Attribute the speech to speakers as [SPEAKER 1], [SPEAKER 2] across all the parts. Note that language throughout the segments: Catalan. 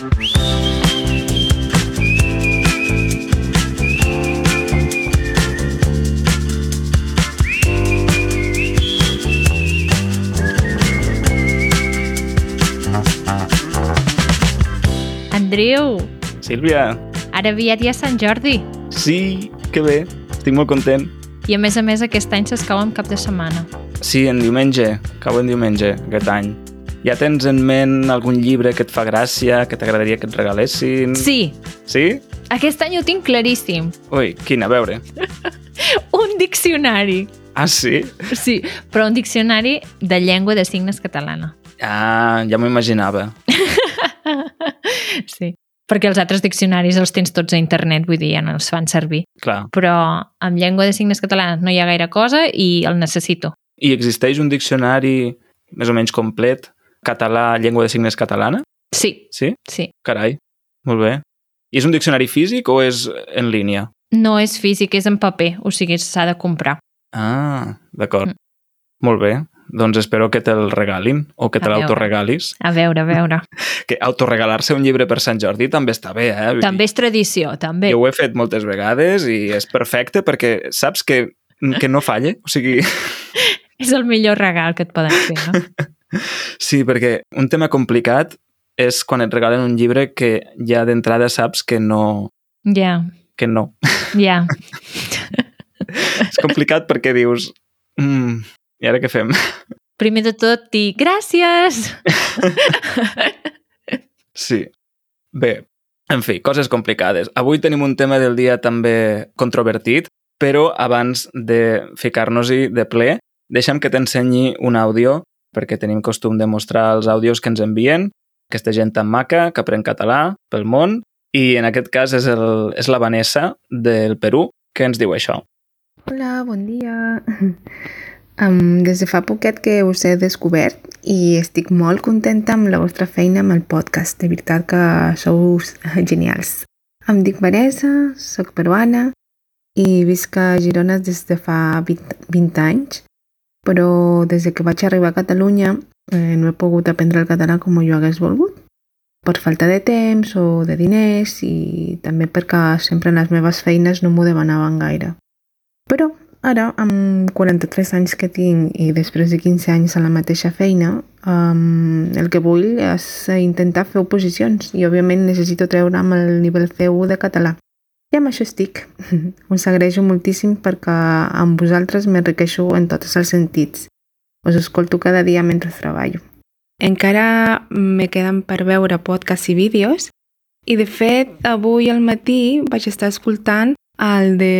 [SPEAKER 1] Andreu,
[SPEAKER 2] Sílvia,
[SPEAKER 1] ara aviat ja és Sant Jordi.
[SPEAKER 2] sí, que bé, estic molt content.
[SPEAKER 1] I a més a més aquest any s'escau en cap de setmana.
[SPEAKER 2] Sí, en diumenge, cau en diumenge, aquest any. Ja tens en ment algun llibre que et fa gràcia, que t'agradaria que et regalessin?
[SPEAKER 1] Sí,
[SPEAKER 2] Sí?
[SPEAKER 1] aquest any ho tinc claríssim.
[SPEAKER 2] Ui, quin, a veure.
[SPEAKER 1] Un diccionari.
[SPEAKER 2] Ah, sí?
[SPEAKER 1] Sí, però un diccionari de llengua de signes catalana.
[SPEAKER 2] Ah, ja m'ho imaginava.
[SPEAKER 1] Sí. Perquè els altres diccionaris els tens tots a internet, vull dir, ja no els fan servir.
[SPEAKER 2] Clar.
[SPEAKER 1] Però amb llengua de signes catalana no hi ha gaire cosa i el necessito.
[SPEAKER 2] I existeix un diccionari més o menys complet, català, llengua de signes catalana?
[SPEAKER 1] Sí,
[SPEAKER 2] Sí?
[SPEAKER 1] sí.
[SPEAKER 2] Carai, molt bé. I és un diccionari físic o és en línia?
[SPEAKER 1] No és físic, és en paper, o sigui, s'ha de comprar.
[SPEAKER 2] Ah, d'acord.
[SPEAKER 1] Mm.
[SPEAKER 2] Molt bé. Doncs espero que te'l regalin o que te
[SPEAKER 1] A
[SPEAKER 2] l'autoregalis.
[SPEAKER 1] A veure, a veure.
[SPEAKER 2] Que autoregalar-se un llibre per Sant Jordi també està bé, eh?
[SPEAKER 1] També és tradició, també.
[SPEAKER 2] Jo ho he fet moltes vegades i és perfecte perquè saps que, que no falla. O sigui,
[SPEAKER 1] És el millor regal que et poden fer, no?
[SPEAKER 2] sí, perquè un tema complicat és quan et regalen un llibre que ja d'entrada saps que no,
[SPEAKER 1] Ja,
[SPEAKER 2] que no.
[SPEAKER 1] ja.
[SPEAKER 2] És complicat perquè dius... Mm, I ara què fem?
[SPEAKER 1] Primer de tot, dir gràcies!
[SPEAKER 2] Sí. Bé, en fi, coses complicades. Avui tenim un tema del dia també controvertit, però abans de ficar-nos-hi de ple, deixa'm que t'ensenyi un àudio, perquè tenim costum de mostrar els àudios que ens envien, aquesta gent tan maca que aprèn català pel món, i en aquest cas és, el, és la Vanessa del Perú que ens diu això.
[SPEAKER 3] Hola, bon dia. Um, des de fa poquet que us he descobert i estic molt contenta amb la vostra feina amb el podcast. De veritat que sou genials. Em dic Vanessa, sóc peruana i visc a Girona des de fa 20, 20 anys, però des de que vaig arribar a Catalunya eh, no he pogut aprendre el català com jo hagués volgut per falta de temps o de diners i també perquè sempre en les meves feines no m'ho demanaven gaire. Però ara, amb 43 anys que tinc i després de 15 anys a la mateixa feina, um, el que vull és intentar fer oposicions i, òbviament, necessito treure'm el nivell C1 de català. I amb això estic. Us agraeixo moltíssim perquè amb vosaltres m'enriqueixo en tots els sentits. Us escolto cada dia mentre treballo. Encara me queden per veure podcasts i vídeos i, de fet, avui al matí vaig estar escoltant el de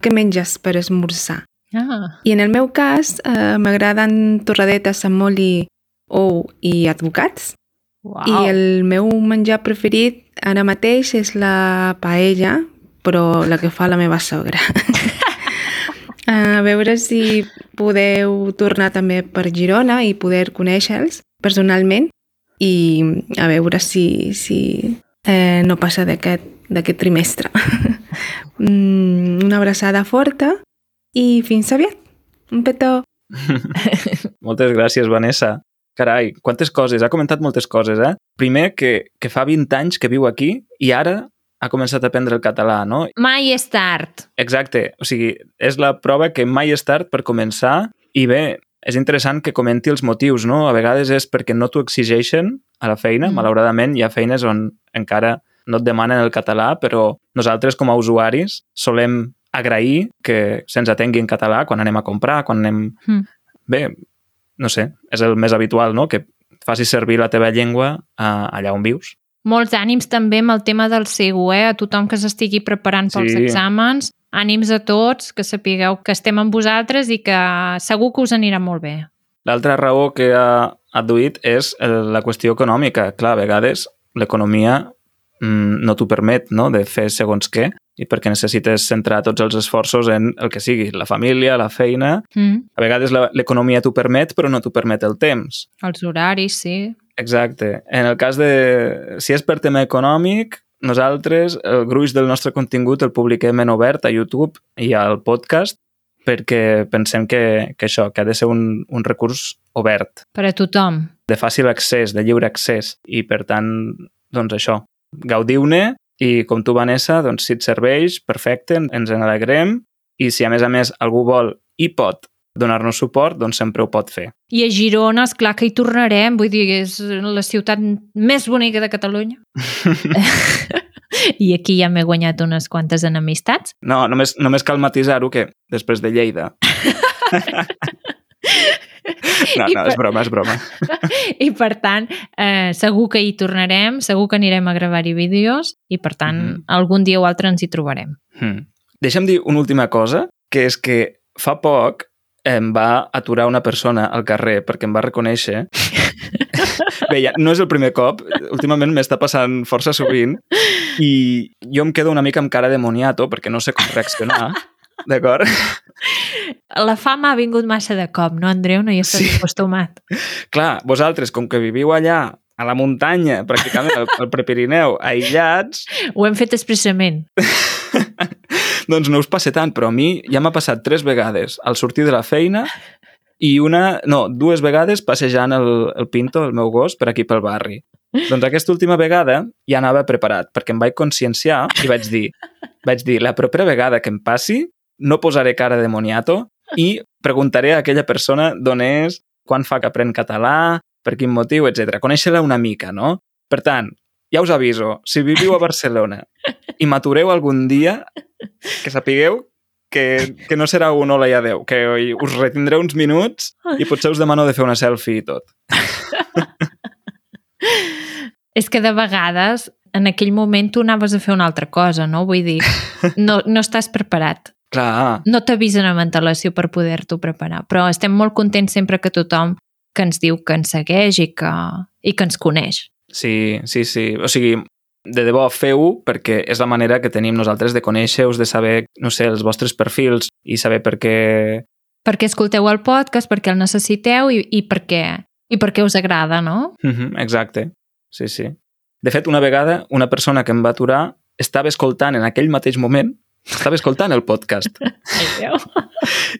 [SPEAKER 3] què menges per esmorzar.
[SPEAKER 1] Ah,
[SPEAKER 3] I en el meu cas eh, m'agraden torradetes amb oli, ou i advocats.
[SPEAKER 1] uau.
[SPEAKER 3] I el meu menjar preferit ara mateix és la paella, però la que fa la meva sogra. a veure si podeu tornar també per Girona i poder conèixer-los personalment i a veure si, si eh, no passa d'aquest d'aquest trimestre. Mm, Una abraçada forta i fins aviat. Un petó.
[SPEAKER 2] Moltes gràcies, Vanessa. Carai, quantes coses, ha comentat moltes coses, eh? Primer, que, que fa 20 anys que viu aquí i ara ha començat a aprendre el català, no?
[SPEAKER 1] Mai és tard.
[SPEAKER 2] Exacte, o sigui, és la prova que mai és tard per començar i bé, és interessant que comenti els motius, no? A vegades és perquè no t'ho exigeixen a la feina,
[SPEAKER 1] Mm.
[SPEAKER 2] malauradament hi ha feines on encara no et demanen el català, però nosaltres com a usuaris solem agrair que se'ns atengui en català quan anem a comprar, quan anem...
[SPEAKER 1] Mm.
[SPEAKER 2] Bé, no sé, és el més habitual, no? Que facis servir la teva llengua uh, allà on vius.
[SPEAKER 1] Molts ànims també amb el tema del CEU, eh? A tothom que s'estigui preparant pels
[SPEAKER 2] Sí.
[SPEAKER 1] exàmens. Ànims a tots, que sapigueu que estem amb vosaltres i que segur que us anirà molt bé.
[SPEAKER 2] L'altra raó que ha adduït és eh, la qüestió econòmica. Clar, a vegades l'economia mm, no t'ho permet no? de fer segons què i perquè necessites centrar tots els esforços en el que sigui, la família, la feina...
[SPEAKER 1] Mm.
[SPEAKER 2] A vegades l'economia t'ho permet, però no t'ho permet el temps.
[SPEAKER 1] Els horaris, sí.
[SPEAKER 2] Exacte. En el cas de... Si és per tema econòmic, nosaltres el gruix del nostre contingut el publiquem en obert a YouTube i al podcast perquè pensem que, que això, que ha de ser un, un recurs obert
[SPEAKER 1] Per a tothom.
[SPEAKER 2] de fàcil accés, de lliure accés, i per tant doncs això, gaudiu-ne i com tu, Vanessa, doncs si et serveix, perfecte, ens en alegrem i si a més a més algú vol i pot donar-nos suport, doncs sempre ho pot fer.
[SPEAKER 1] I a Girona, és clar que hi tornarem, vull dir, és la ciutat més bonica de Catalunya. I aquí ja m'he guanyat unes quantes enemistats.
[SPEAKER 2] No, només, només cal matisar-ho que després de Lleida. no, no,
[SPEAKER 1] per-
[SPEAKER 2] és broma, és broma.
[SPEAKER 1] I per tant, eh, segur que hi tornarem, segur que anirem a gravar-hi vídeos i per tant,
[SPEAKER 2] Mhm.
[SPEAKER 1] algun dia o altre ens hi trobarem.
[SPEAKER 2] Hmm. Deixa'm dir una última cosa, que és que fa poc em va aturar una persona al carrer perquè em va reconèixer. Bé, ja, no és el primer cop, últimament m'està passant força sovint i jo em quedo una mica amb cara de moniato perquè no sé com reaccionar, d'acord?
[SPEAKER 1] La fama ha vingut massa de cop, no, Andreu? No hi estàs
[SPEAKER 2] Sí.
[SPEAKER 1] acostumat.
[SPEAKER 2] Clar, vosaltres, com que viviu allà, a la muntanya, pràcticament al, al Prepirineu, aïllats,
[SPEAKER 1] Ho hem fet expressament.
[SPEAKER 2] doncs no us passa tant, però a mi ja m'ha passat tres vegades al sortir de la feina i una, no, dues vegades passejant el, el Pinto, el meu gos, per aquí pel barri. Doncs aquesta última vegada ja anava preparat, perquè em vaig conscienciar i vaig dir, vaig dir, la propera vegada que em passi, no posaré cara de moniato i preguntaré a aquella persona d'on és, quan fa que aprèn català, per quin motiu, etc. Conèixer-la una mica, no? Per tant, ja us aviso, si viviu a Barcelona i m'atureu algun dia, que sapigueu que, que no serà un hola i adeu, que us retindré uns minuts i potser us demano de fer una selfie i tot.
[SPEAKER 1] És que de vegades, en aquell moment, tu anaves a fer una altra cosa, no? Vull dir, no, no estàs preparat.
[SPEAKER 2] Clar,
[SPEAKER 1] No t'avisen amb antelació per poder-t'ho preparar, però estem molt contents sempre que tothom que ens diu que ens segueix i que, i que ens coneix.
[SPEAKER 2] sí, sí, sí. O sigui, de debò, feu-ho perquè és la manera que tenim nosaltres de conèixer-vos, de saber, no sé, els vostres perfils i saber per què...
[SPEAKER 1] Perquè escolteu el podcast, perquè el necessiteu i, i, perquè, i perquè us agrada, no?
[SPEAKER 2] Mhm, Exacte, sí, sí. De fet, una vegada, una persona que em va aturar estava escoltant en aquell mateix moment, estava escoltant el podcast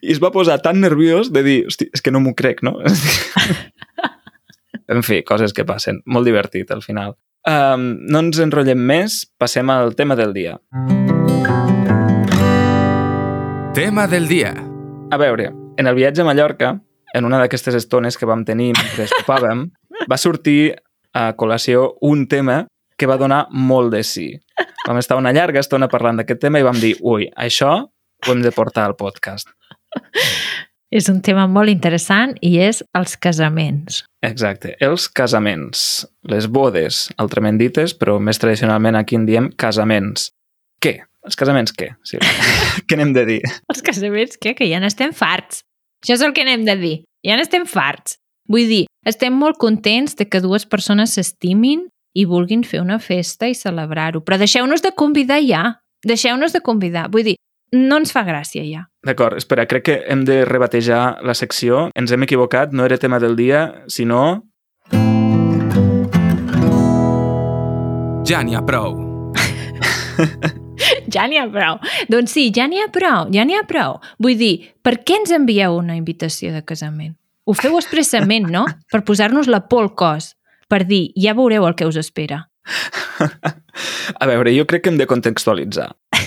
[SPEAKER 2] i es va posar tan nerviós de dir, hosti, és que no m'ho crec, no? en fi, coses que passen. Molt divertit, al final. Um, no ens enrotllem més, passem al tema del dia.
[SPEAKER 4] Tema del dia.
[SPEAKER 2] A veure, en el viatge a Mallorca, en una d'aquestes estones que vam tenir mentre sopàvem, va sortir a col·lació un tema que va donar molt de sí. Vam estar una llarga estona parlant d'aquest tema i vam dir, ui, això ho hem de portar al podcast.
[SPEAKER 1] És un tema molt interessant i és els casaments.
[SPEAKER 2] Exacte, els casaments, les bodes, altrament dites, però més tradicionalment aquí en diem casaments. Què? Els casaments què? Sí. què n'hem de dir?
[SPEAKER 1] Els casaments, què? Que ja n'estem farts. Això és el que n'hem de dir. Ja n'estem farts. Vull dir, estem molt contents de que dues persones s'estimin i vulguin fer una festa i celebrar-ho. Però deixeu-nos de convidar ja. Deixeu-nos de convidar. Vull dir, no ens fa gràcia ja.
[SPEAKER 2] D'acord, espera, crec que hem de rebatejar la secció. Ens hem equivocat, no era tema del dia, sinó...
[SPEAKER 4] Ja n'hi ha prou.
[SPEAKER 1] Ja n'hi ha prou. Doncs sí, ja n'hi ha prou, ja n'hi ha prou. Vull dir, per què ens envieu una invitació de casament? Ho feu expressament, no? Per posar-nos la por al cos. Per dir, ja veureu el que us espera.
[SPEAKER 2] A veure, jo crec que hem de contextualitzar.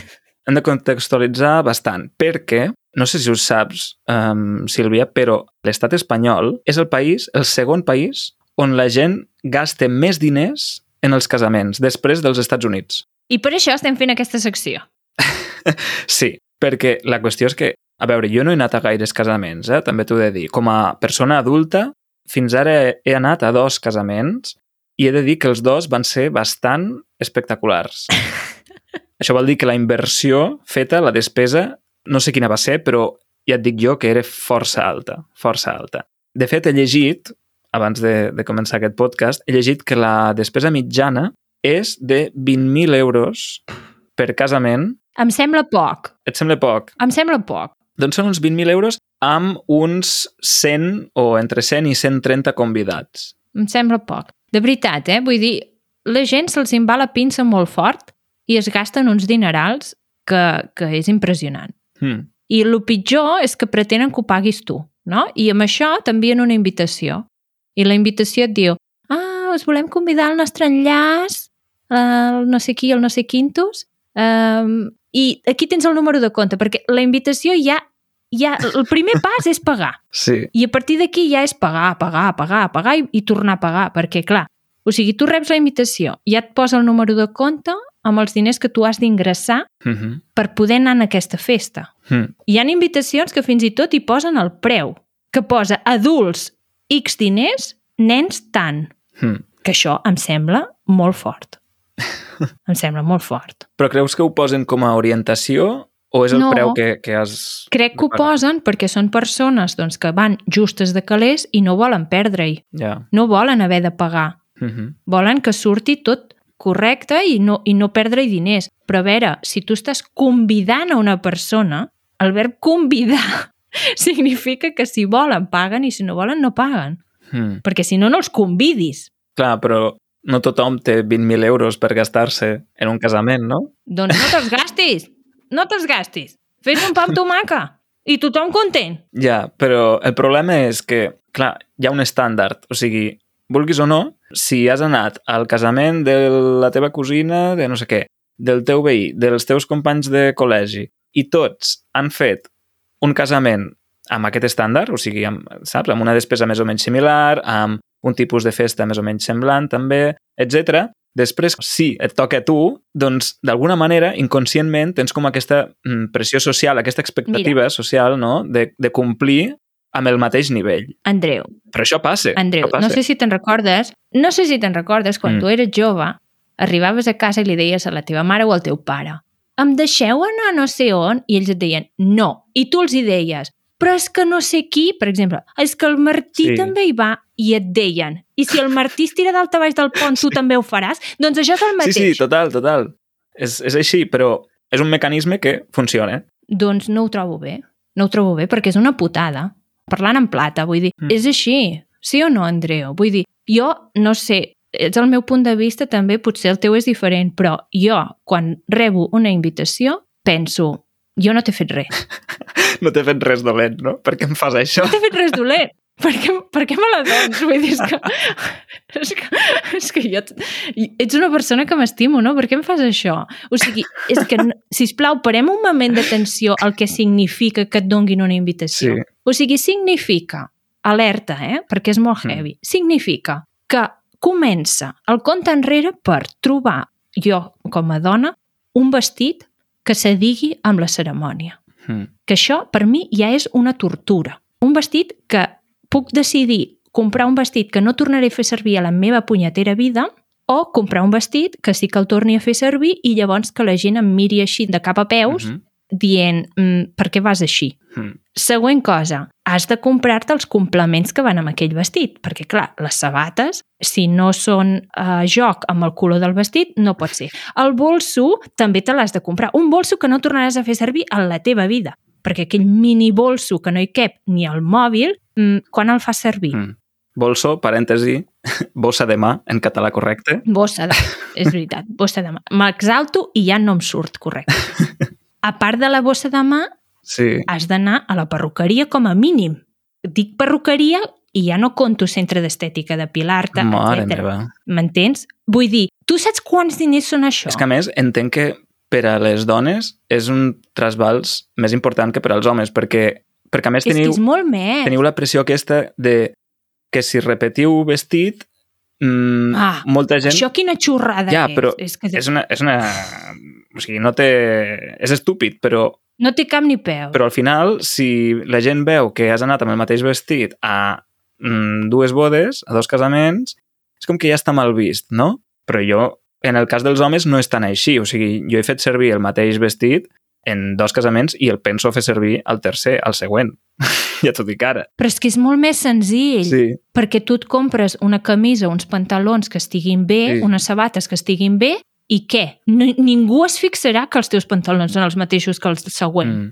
[SPEAKER 2] Hem de contextualitzar bastant, perquè, no sé si ho saps, um, Sílvia, però l'estat espanyol és el país, el segon país, on la gent gasta més diners en els casaments, després dels Estats Units.
[SPEAKER 1] I per això estem fent aquesta secció.
[SPEAKER 2] Sí, perquè la qüestió és que, a veure, jo no he anat a gaires casaments, eh? també t'ho he de dir. Com a persona adulta, fins ara he anat a dos casaments i he de dir que els dos van ser bastant espectaculars. Això vol dir que la inversió feta, la despesa, no sé quina va ser, però ja et dic jo que era força alta, força alta. De fet, he llegit, abans de, de començar aquest podcast, he llegit que la despesa mitjana és de 20.000 euros per casament.
[SPEAKER 1] Em sembla poc.
[SPEAKER 2] Et sembla poc?
[SPEAKER 1] Em sembla poc.
[SPEAKER 2] Doncs són uns 20.000 euros amb uns 100 o entre 100 i 130 convidats.
[SPEAKER 1] Em sembla poc. De veritat, eh? Vull dir, la gent se'ls va la pinça molt fort i es gasten uns dinerals que, que és impressionant.
[SPEAKER 2] Hmm.
[SPEAKER 1] I el pitjor és que pretenen que ho paguis tu, no? I amb això t'envien una invitació. I la invitació et diu, ah, us volem convidar al nostre enllaç el no sé qui, el no sé quintos, um, i aquí tens el número de compte, perquè la invitació ja, ja el primer pas és pagar.
[SPEAKER 2] Sí.
[SPEAKER 1] I a partir d'aquí ja és pagar, pagar, pagar, pagar i, i tornar a pagar, perquè clar, o sigui, tu reps la invitació, ja et posa el número de compte amb els diners que tu has d'ingressar
[SPEAKER 2] Mm -hmm.
[SPEAKER 1] per poder anar en aquesta festa.
[SPEAKER 2] Mm.
[SPEAKER 1] Hi han invitacions que fins i tot hi posen el preu, que posa adults X diners, nens tant.
[SPEAKER 2] Mm.
[SPEAKER 1] Que això em sembla molt fort. em sembla molt fort.
[SPEAKER 2] Però creus que ho posen com a orientació o és el
[SPEAKER 1] No.
[SPEAKER 2] preu que, que has...
[SPEAKER 1] Crec que ho posen perquè són persones doncs, que van justes de calés i no volen perdre-hi.
[SPEAKER 2] Ja.
[SPEAKER 1] No volen haver de pagar.
[SPEAKER 2] Mm -hmm.
[SPEAKER 1] Volen que surti tot correcte i no, i no perdre-hi diners. Però a veure, si tu estàs convidant a una persona, el verb convidar significa que si volen paguen i si no volen no paguen.
[SPEAKER 2] Mm.
[SPEAKER 1] Perquè si no, no els convidis.
[SPEAKER 2] Clar, però no tothom té 20.000 euros per gastar-se en un casament, no?
[SPEAKER 1] Doncs no te'ls gastis. No te'ls gastis. Fes un pa amb tomaca. I tothom content.
[SPEAKER 2] Ja, però el problema és que, clar, hi ha un estàndard. O sigui, vulguis o no, si has anat al casament de la teva cosina, de no sé què, del teu veí, dels teus companys de col·legi, i tots han fet un casament amb aquest estàndard, o sigui, amb, saps, amb una despesa més o menys similar, amb un tipus de festa més o menys semblant també, etc. Després, si et toca a tu, doncs, d'alguna manera, inconscientment, tens com aquesta mm, pressió social, aquesta expectativa Mira. social, no?, de, de complir amb el mateix nivell.
[SPEAKER 1] Andreu,
[SPEAKER 2] Però això passa.
[SPEAKER 1] Andreu,
[SPEAKER 2] això passa.
[SPEAKER 1] no sé si te'n recordes, no sé si te'n recordes, quan Mm. tu eres jove, arribaves a casa i li deies a la teva mare o al teu pare em deixeu anar a no sé on? I ells et deien no. I tu els hi deies però és que no sé qui, per exemple, és que el Martí
[SPEAKER 2] Sí.
[SPEAKER 1] sí. també hi va i et deien i si el Martí es tira dalt a baix del pont tu també ho faràs? Doncs això és el
[SPEAKER 2] Sí,
[SPEAKER 1] mateix.
[SPEAKER 2] sí, total, total. És, és així, però és un mecanisme que funciona.
[SPEAKER 1] Doncs no ho trobo bé. No ho trobo bé perquè és una putada. Parlant en plata, vull dir,
[SPEAKER 2] Mm.
[SPEAKER 1] mm. és així. Sí o no, Andreu? Vull dir, jo no sé, és el meu punt de vista també, potser el teu és diferent, però jo, quan rebo una invitació, penso, jo no t'he fet res.
[SPEAKER 2] No t'he fet res dolent, no? Per què em fas això?
[SPEAKER 1] No t'he fet res dolent. Per què, per què me la dones? Vull dir, és que, és que, és que jo... Ets una persona que m'estimo, no? Per què em fas això? O sigui, és que, sisplau, parem un moment d'atenció al que significa que et donguin una invitació.
[SPEAKER 2] Sí.
[SPEAKER 1] O sigui, significa, alerta, eh? perquè és molt
[SPEAKER 2] Mm.
[SPEAKER 1] heavy, significa que comença el compte enrere per trobar, jo com a dona, un vestit que se digui amb la cerimònia
[SPEAKER 2] Mm.
[SPEAKER 1] que això per mi ja és una tortura. Un vestit que puc decidir comprar un vestit que no tornaré a fer servir a la meva punyetera vida o comprar un vestit que sí que el torni a fer servir i llavors que la gent em miri així de cap a peus
[SPEAKER 2] Mhm.
[SPEAKER 1] Dient mm, per què vas així?
[SPEAKER 2] Mm.
[SPEAKER 1] Següent cosa, has de comprar-te els complements que van amb aquell vestit, perquè clar, les sabates, si no són a joc amb el color del vestit, no pot ser. El bolso també te l'has de comprar. Un bolso que no tornaràs a fer servir en la teva vida, perquè aquell mini bolso que no hi cap ni al mòbil, mm, quan el fas servir?
[SPEAKER 2] Mm. Bolso, parèntesi, bossa de mà, en català correcte.
[SPEAKER 1] Bossa de... És veritat, bossa de mà. M'exalto i ja no em surt correcte. A part de la bossa de mà,
[SPEAKER 2] Sí.
[SPEAKER 1] has d'anar a la perruqueria com a mínim. Dic perruqueria i ja no conto centre d'estètica, de pilar-te,
[SPEAKER 2] Mare
[SPEAKER 1] etc. M'entens? Vull dir, tu saps quants diners són això?
[SPEAKER 2] És que a més entenc que per a les dones és un trasbals més important que per als homes, perquè, perquè a més
[SPEAKER 1] és
[SPEAKER 2] teniu,
[SPEAKER 1] que és molt més.
[SPEAKER 2] teniu la pressió aquesta de que si repetiu vestit, mmm,
[SPEAKER 1] Ah,
[SPEAKER 2] molta gent...
[SPEAKER 1] Això quina xorrada
[SPEAKER 2] ja,
[SPEAKER 1] és.
[SPEAKER 2] però
[SPEAKER 1] és que
[SPEAKER 2] és una, és una... O sigui, no té... És estúpid, però,
[SPEAKER 1] no té cap ni peu.
[SPEAKER 2] però al final, si la gent veu que has anat amb el mateix vestit a mm, dues bodes, a dos casaments, és com que ja està mal vist, no? Però jo, en el cas dels homes, no és tan així. O sigui, jo he fet servir el mateix vestit en dos casaments i el penso fer servir al tercer, al següent. ja t'ho dic ara.
[SPEAKER 1] Però és que és molt més senzill,
[SPEAKER 2] Sí,
[SPEAKER 1] perquè tu et compres una camisa, uns pantalons que estiguin bé,
[SPEAKER 2] Sí.
[SPEAKER 1] sí. unes sabates que estiguin bé, i què? N ningú es fixarà que els teus pantalons són els mateixos que els següents.
[SPEAKER 2] mm,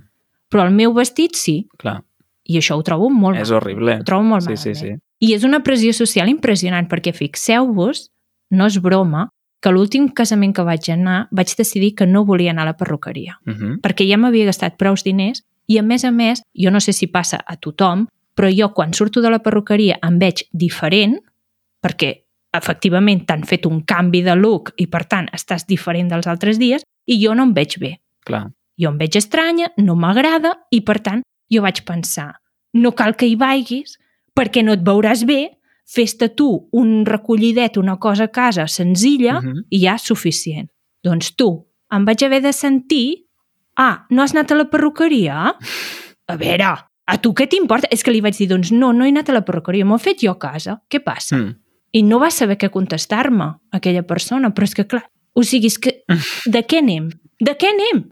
[SPEAKER 1] Però el meu vestit sí,
[SPEAKER 2] clar,
[SPEAKER 1] i això ho trobo molt
[SPEAKER 2] és
[SPEAKER 1] mal.
[SPEAKER 2] horrible.
[SPEAKER 1] Ho trobo molt
[SPEAKER 2] Sí,
[SPEAKER 1] malament.
[SPEAKER 2] sí, sí.
[SPEAKER 1] I és una pressió social impressionant, perquè fixeu-vos, no és broma, que l'últim casament que vaig anar vaig decidir que no volia anar a la perruqueria,
[SPEAKER 2] Uh -huh.
[SPEAKER 1] perquè ja m'havia gastat prous diners i, a més a més, jo no sé si passa a tothom, però jo quan surto de la perruqueria em veig diferent, perquè efectivament t'han fet un canvi de look i per tant estàs diferent dels altres dies i jo no em veig bé.
[SPEAKER 2] Clar.
[SPEAKER 1] Jo em veig estranya, no m'agrada i per tant jo vaig pensar no cal que hi vagis perquè no et veuràs bé, fes-te tu un recollidet, una cosa a casa senzilla
[SPEAKER 2] Mhm.
[SPEAKER 1] i ja és suficient. Doncs tu, em vaig haver de sentir ah, no has anat a la perruqueria? A veure, a tu què t'importa? És que li vaig dir, doncs no, no he anat a la perruqueria, m'ho he fet jo a casa. Què passa?
[SPEAKER 2] Mm.
[SPEAKER 1] I no va saber què contestar-me, aquella persona, però és que clar, o sigui, és que de què anem? De què anem?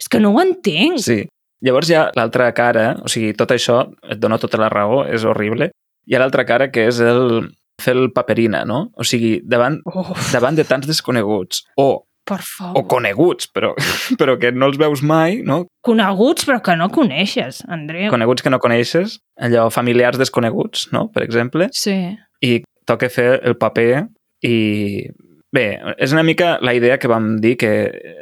[SPEAKER 1] És que no ho entenc.
[SPEAKER 2] Sí. Llavors hi ha l'altra cara, o sigui, tot això, et dono tota la raó, és horrible. Hi ha l'altra cara que és el fer el paperina, no? O sigui, davant, davant de tants desconeguts o,
[SPEAKER 1] per favor.
[SPEAKER 2] o coneguts, però, però que no els veus mai, no?
[SPEAKER 1] Coneguts però que no coneixes, Andreu.
[SPEAKER 2] Coneguts que no coneixes, allò, familiars desconeguts, no? Per exemple,
[SPEAKER 1] Sí.
[SPEAKER 2] i toca fer el paper i bé, és una mica la idea que vam dir que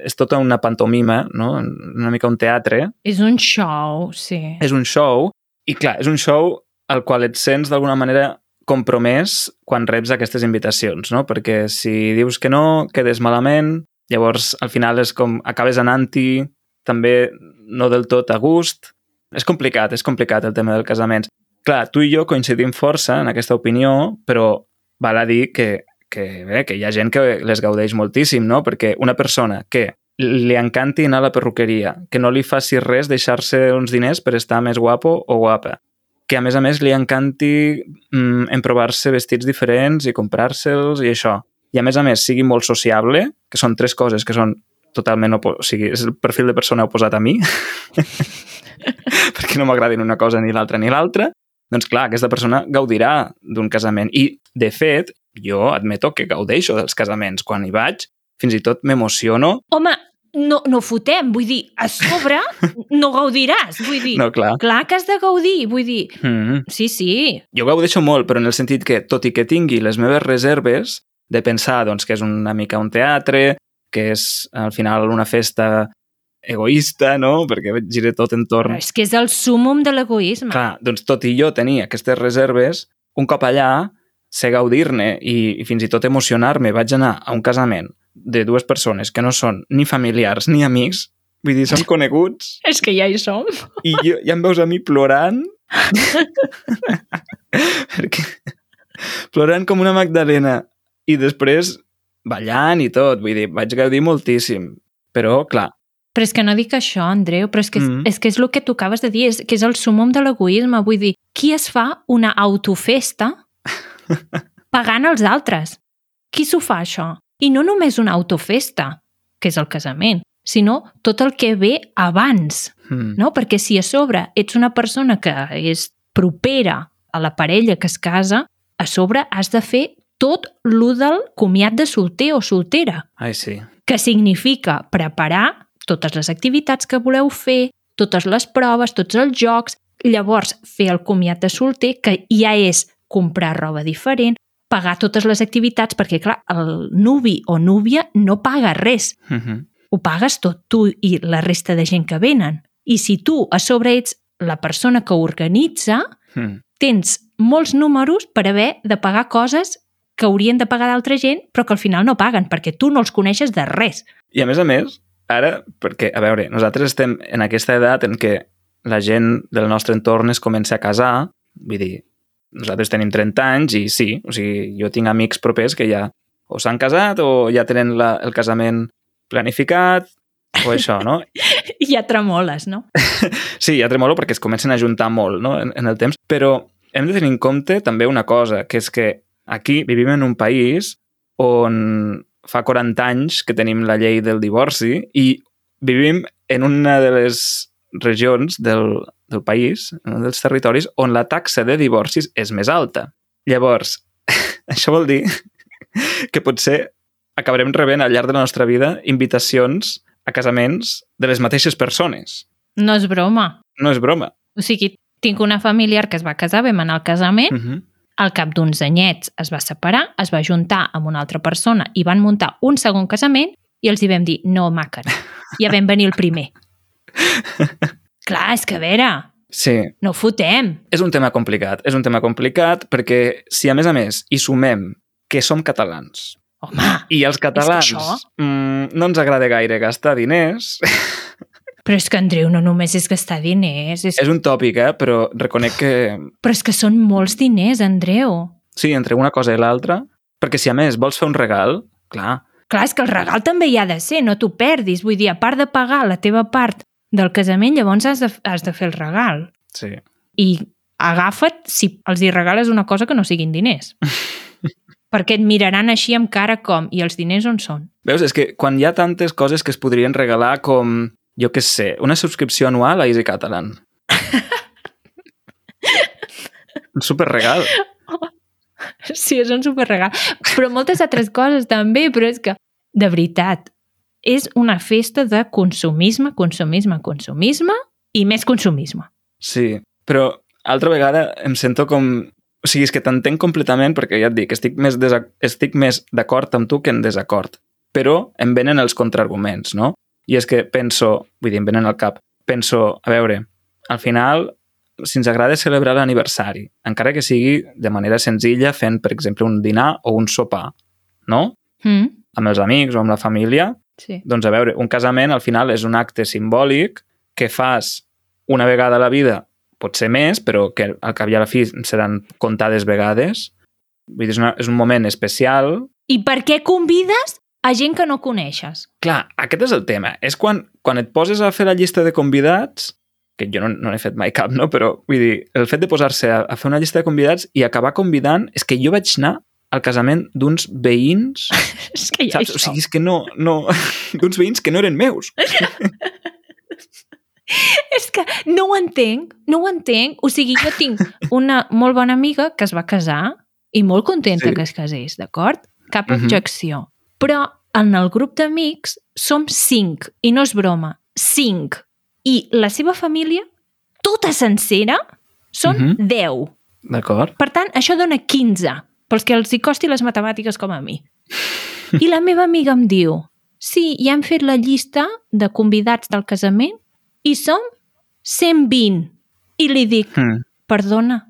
[SPEAKER 2] és tota una pantomima, no? una mica un teatre,
[SPEAKER 1] És un show, sí.
[SPEAKER 2] és un show i clar, és un show al qual et sents d'alguna manera compromès quan reps aquestes invitacions, no? Perquè si dius que no, quedes malament, llavors al final és com acabes anant-hi també no del tot a gust. És complicat, és complicat el tema dels casaments. Clar, tu i jo coincidim força en aquesta opinió, però val a dir que, que, bé, que hi ha gent que les gaudeix moltíssim, no? Perquè una persona que li encanti anar a la perruqueria, que no li faci res deixar-se uns diners per estar més guapo o guapa, que a més a més li encanti mm, emprovar-se vestits diferents i comprar-se'ls i això. I a més a més sigui molt sociable, que són tres coses que són totalment o sigui, és el perfil de persona oposat a mi, perquè no m'agradin una cosa ni l'altra ni l'altra, doncs clar, aquesta persona gaudirà d'un casament. I, de fet, jo admeto que gaudeixo dels casaments. Quan hi vaig, fins i tot m'emociono.
[SPEAKER 1] Home, no, no fotem, vull dir, a sobre no gaudiràs, vull dir,
[SPEAKER 2] No, clar.
[SPEAKER 1] clar que has de gaudir, vull dir,
[SPEAKER 2] Mm -hmm.
[SPEAKER 1] sí, sí,
[SPEAKER 2] Jo gaudeixo molt, però en el sentit que, tot i que tingui les meves reserves de pensar doncs, que és una mica un teatre, que és al final una festa egoista, no? perquè gira tot entorn...
[SPEAKER 1] però és que és el súmum de l'egoisme.
[SPEAKER 2] Clar, doncs tot i jo tenir aquestes reserves, un cop allà sé gaudir-ne i, i fins i tot emocionar-me. Vaig anar a un casament de dues persones que no són ni familiars ni amics, vull dir, són coneguts,
[SPEAKER 1] És que ja hi som.
[SPEAKER 2] i jo, ja em veus a mi plorant perquè plorant com una Magdalena i després ballant i tot, vull dir, vaig gaudir moltíssim però, clar,
[SPEAKER 1] Però és que no dic això, Andreu, però és que,
[SPEAKER 2] Mm.
[SPEAKER 1] és, que és el que tu acabes de dir, és que és el súmum de l'egoisme. Vull dir, qui es fa una autofesta pagant els altres? Qui s'ho fa, això? I no només una autofesta, que és el casament, sinó tot el que ve abans,
[SPEAKER 2] mm,
[SPEAKER 1] no? Perquè si a sobre ets una persona que és propera a la parella que es casa, a sobre has de fer tot lo del comiat de solter o soltera
[SPEAKER 2] ai sí,
[SPEAKER 1] que significa preparar totes les activitats que voleu fer, totes les proves, tots els jocs, llavors fer el comiat de solter, que ja és comprar roba diferent, pagar totes les activitats, perquè clar, el nuvi o núvia no paga res,
[SPEAKER 2] mm -hmm.
[SPEAKER 1] ho pagues tot tu i la resta de gent que venen. I si tu a sobre ets la persona que organitza,
[SPEAKER 2] Mm.
[SPEAKER 1] tens molts números per haver de pagar coses que haurien de pagar d'altra gent, però que al final no paguen, perquè tu no els coneixes de res.
[SPEAKER 2] I a més a més, ara, perquè, a veure, nosaltres estem en aquesta edat en què la gent del nostre entorn es comença a casar, vull dir, nosaltres tenim 30 anys i sí, o sigui, jo tinc amics propers que ja o s'han casat o ja tenen la, el casament planificat o això, no?
[SPEAKER 1] I ja tremoles, no?
[SPEAKER 2] Sí, ja tremolo perquè es comencen a juntar molt no? en, en el temps, però hem de tenir en compte també una cosa, que és que aquí vivim en un país on fa 40 anys que tenim la llei del divorci i vivim en una de les regions del, del país, en un dels territoris, on la taxa de divorcis és més alta. Llavors, això vol dir que potser acabarem rebent al llarg de la nostra vida invitacions a casaments de les mateixes persones.
[SPEAKER 1] No és broma.
[SPEAKER 2] No és broma.
[SPEAKER 1] O sigui, tinc una familiar que es va casar, vam anar al casament,
[SPEAKER 2] Uh -huh.
[SPEAKER 1] Al cap d'uns anyets es va separar, es va juntar amb una altra persona i van muntar un segon casament i els hi vam dir, no, maca, ja vam venir el primer. Clar, és que a veure,
[SPEAKER 2] Sí,
[SPEAKER 1] no fotem.
[SPEAKER 2] és un tema complicat. És un tema complicat perquè si a més a més hi sumem que som catalans.
[SPEAKER 1] Home,
[SPEAKER 2] I els catalans
[SPEAKER 1] això-
[SPEAKER 2] mm, no ens agrada gaire gastar diners.
[SPEAKER 1] Però és que, Andreu, no només és gastar diners, és...
[SPEAKER 2] és un tòpic, eh? però reconec que
[SPEAKER 1] però és que són molts diners, Andreu.
[SPEAKER 2] sí, entre una cosa i l'altra, perquè si a més vols fer un regal, clar,
[SPEAKER 1] Clar, és que el regal també hi ha de ser, no t'ho perdis. Vull dir, a part de pagar la teva part del casament, llavors has de, has de fer el regal.
[SPEAKER 2] sí.
[SPEAKER 1] I agafa't si els hi regales una cosa que no siguin diners. Perquè et miraran així amb cara com, i els diners on són?
[SPEAKER 2] Veus, és que quan hi ha tantes coses que es podrien regalar com, jo què sé, una subscripció anual a Easy Catalan. un superregal.
[SPEAKER 1] Sí, és un superregal. Però moltes altres coses també, però és que, de veritat, és una festa de consumisme, consumisme, consumisme i més consumisme.
[SPEAKER 2] Sí, però altra vegada em sento com... O sigui, és que t'entenc completament perquè ja et dic, estic més, desa... estic més d'acord amb tu que en desacord. Però em venen els contraarguments, no? I és que penso, vull dir, em venen al cap, penso, a veure, al final, si ens agrada celebrar l'aniversari, encara que sigui de manera senzilla, fent, per exemple, un dinar o un sopar, no?
[SPEAKER 1] Mm?
[SPEAKER 2] Amb els amics o amb la família,
[SPEAKER 1] Sí.
[SPEAKER 2] doncs a veure, un casament al final és un acte simbòlic que fas una vegada a la vida, pot ser més, però que al cap i a la fi seran comptades vegades. Vull dir, és, una, és un moment especial.
[SPEAKER 1] I per què convides a gent que no coneixes?
[SPEAKER 2] Clar, aquest és el tema. És quan, quan et poses a fer la llista de convidats, que jo no, no n'he fet mai cap, no? però vull dir, el fet de posar-se a, a fer una llista de convidats i acabar convidant, és que jo vaig anar al casament d'uns veïns,
[SPEAKER 1] És que ja
[SPEAKER 2] saps? O sigui, és que no... no d'uns veïns que no eren meus.
[SPEAKER 1] És que no ho entenc, no ho entenc. O sigui, jo tinc una molt bona amiga que es va casar i molt contenta
[SPEAKER 2] Sí.
[SPEAKER 1] que es casés, d'acord? Cap
[SPEAKER 2] Mhm.
[SPEAKER 1] objecció. Però en el grup d'amics som cinc, i no és broma, cinc. I la seva família, tota sencera, són
[SPEAKER 2] Mhm.
[SPEAKER 1] deu.
[SPEAKER 2] D'acord?
[SPEAKER 1] Per tant, això dona 15, pels que els hi costi les matemàtiques com a mi. I la meva amiga em diu, sí, ja hem fet la llista de convidats del casament i som 120. I li dic,
[SPEAKER 2] Mm.
[SPEAKER 1] perdona,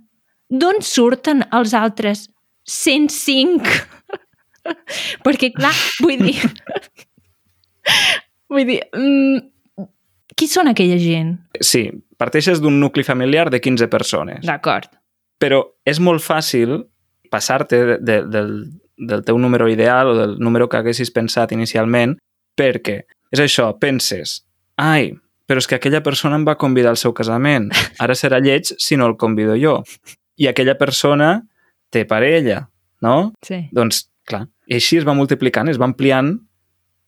[SPEAKER 1] d'on surten els altres 105? Perquè, clar, vull dir... vull dir... Mm, qui són aquella gent?
[SPEAKER 2] Sí, parteixes d'un nucli familiar de 15 persones.
[SPEAKER 1] D'acord.
[SPEAKER 2] Però és molt fàcil passar-te de, de, del, del teu número ideal o del número que haguessis pensat inicialment perquè és això, penses, ai, però és que aquella persona em va convidar al seu casament, ara serà lleig si no el convido jo. I aquella persona té parella, no?
[SPEAKER 1] Sí.
[SPEAKER 2] Doncs, clar, i així es va multiplicant, es va ampliant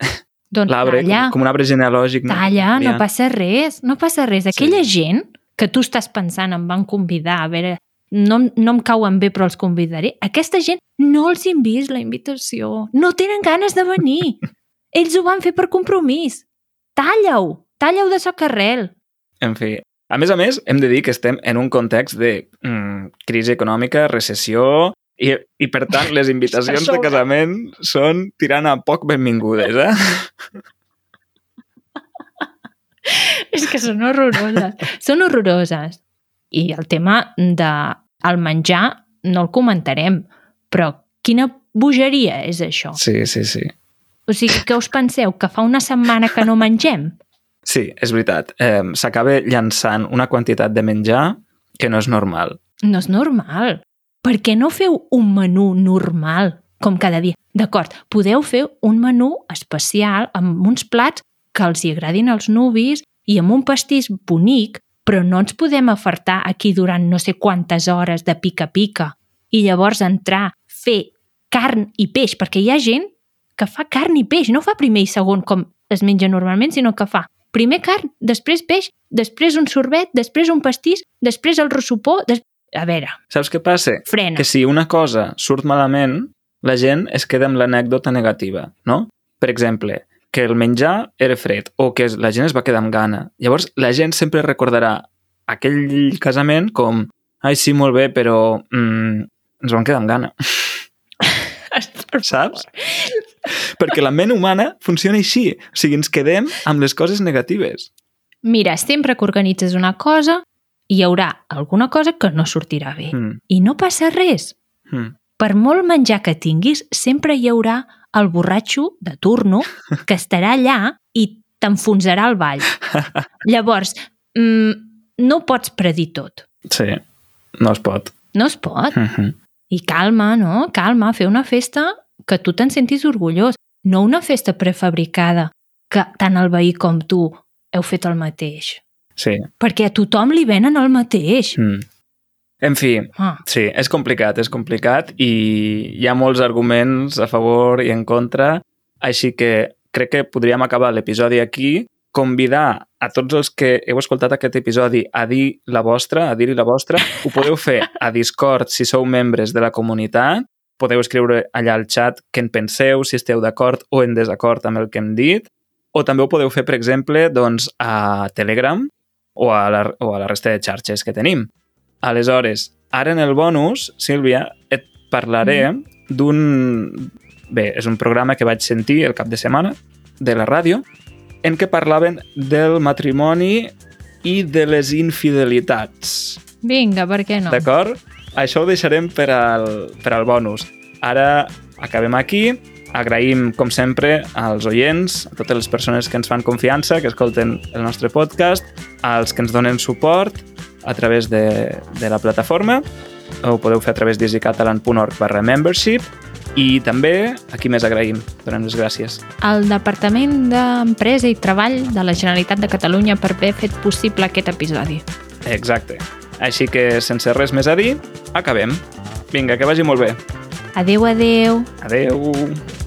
[SPEAKER 1] Doncs
[SPEAKER 2] l'arbre, com, com un arbre genealògic.
[SPEAKER 1] talla, no passa res, no passa res. Aquella gent que tu estàs pensant em van convidar, a veure, no, no em cauen bé però els convidaré, aquesta gent no els han vist la invitació, no tenen ganes de venir. Ells ho van fer per compromís. Talla-ho, talla-ho de socarrel.
[SPEAKER 2] En fi, a més a més, hem de dir que estem en un context de mm, crisi econòmica, recessió, i, i per tant les invitacions de casament són tirant a poc benvingudes, eh?
[SPEAKER 1] És que són horroroses. són horroroses. I el tema de el menjar no el comentarem, però quina bogeria és això?
[SPEAKER 2] Sí, sí, sí.
[SPEAKER 1] O sigui, que us penseu? Que fa una setmana que no mengem?
[SPEAKER 2] Sí, és veritat. Eh, S'acaba llançant una quantitat de menjar que no és normal.
[SPEAKER 1] No és normal. Per què no feu un menú normal, com cada dia? D'acord, podeu fer un menú especial amb uns plats que els hi agradin als nuvis i amb un pastís bonic, però no ens podem afartar aquí durant no sé quantes hores de pica-pica i llavors entrar, fer carn i peix, perquè hi ha gent que fa carn i peix, no fa primer i segon com es menja normalment, sinó que fa primer carn, després peix, després un sorbet, després un pastís, després el ressupó... Des... A veure,
[SPEAKER 2] Saps què passa?
[SPEAKER 1] frena.
[SPEAKER 2] Que si una cosa surt malament, la gent es queda amb l'anècdota negativa, no? Per exemple, que el menjar era fred o que la gent es va quedar amb gana. Llavors, la gent sempre recordarà aquell casament com ai, sí, molt bé, però mm, ens vam quedar amb gana. Saps? Perquè la ment humana funciona així. O sigui, ens quedem amb les coses negatives.
[SPEAKER 1] Mira, sempre que organitzes una cosa, hi haurà alguna cosa que no sortirà bé.
[SPEAKER 2] Mm,
[SPEAKER 1] I no passa res.
[SPEAKER 2] mm.
[SPEAKER 1] per molt menjar que tinguis, sempre hi haurà el borratxo de turno que estarà allà i t'enfonsarà el ball. Llavors, mm, no ho pots predir tot.
[SPEAKER 2] Sí, no es pot.
[SPEAKER 1] No es pot.
[SPEAKER 2] Mm -hmm.
[SPEAKER 1] I calma, no? Calma, fer una festa que tu te'n sentis orgullós. No una festa prefabricada que tant el veí com tu heu fet el mateix.
[SPEAKER 2] Sí.
[SPEAKER 1] Perquè a tothom li venen el mateix.
[SPEAKER 2] Mm. En fi,
[SPEAKER 1] Ah,
[SPEAKER 2] sí, és complicat, és complicat i hi ha molts arguments a favor i en contra, així que crec que podríem acabar l'episodi aquí, convidar a tots els que heu escoltat aquest episodi a dir la vostra, a dir-hi la vostra. Ho podeu fer a Discord si sou membres de la comunitat, podeu escriure allà al chat què en penseu, si esteu d'acord o en desacord amb el que hem dit, o també ho podeu fer, per exemple, doncs, a Telegram o a la, o a la resta de xarxes que tenim. Aleshores, ara en el bonus, Sílvia, et parlaré mm. d'un... Bé, és un programa que vaig sentir el cap de setmana de la ràdio en què parlaven del matrimoni i de les infidelitats.
[SPEAKER 1] vinga, per què no?
[SPEAKER 2] D'acord? Això ho deixarem per al, per al bonus. Ara acabem aquí. Agraïm, com sempre, als oients, a totes les persones que ens fan confiança, que escolten el nostre podcast, als que ens donen suport a través de, de la plataforma. Ho podeu fer a través d'easycatalan.org barra membership i també, aquí més agraïm, donem les gràcies.
[SPEAKER 1] El Departament d'Empresa i Treball de la Generalitat de Catalunya per haver fet possible aquest episodi.
[SPEAKER 2] Exacte. Així que, sense res més a dir, acabem. Vinga, que vagi molt bé.
[SPEAKER 1] Adeu, adeu.
[SPEAKER 2] Adeu.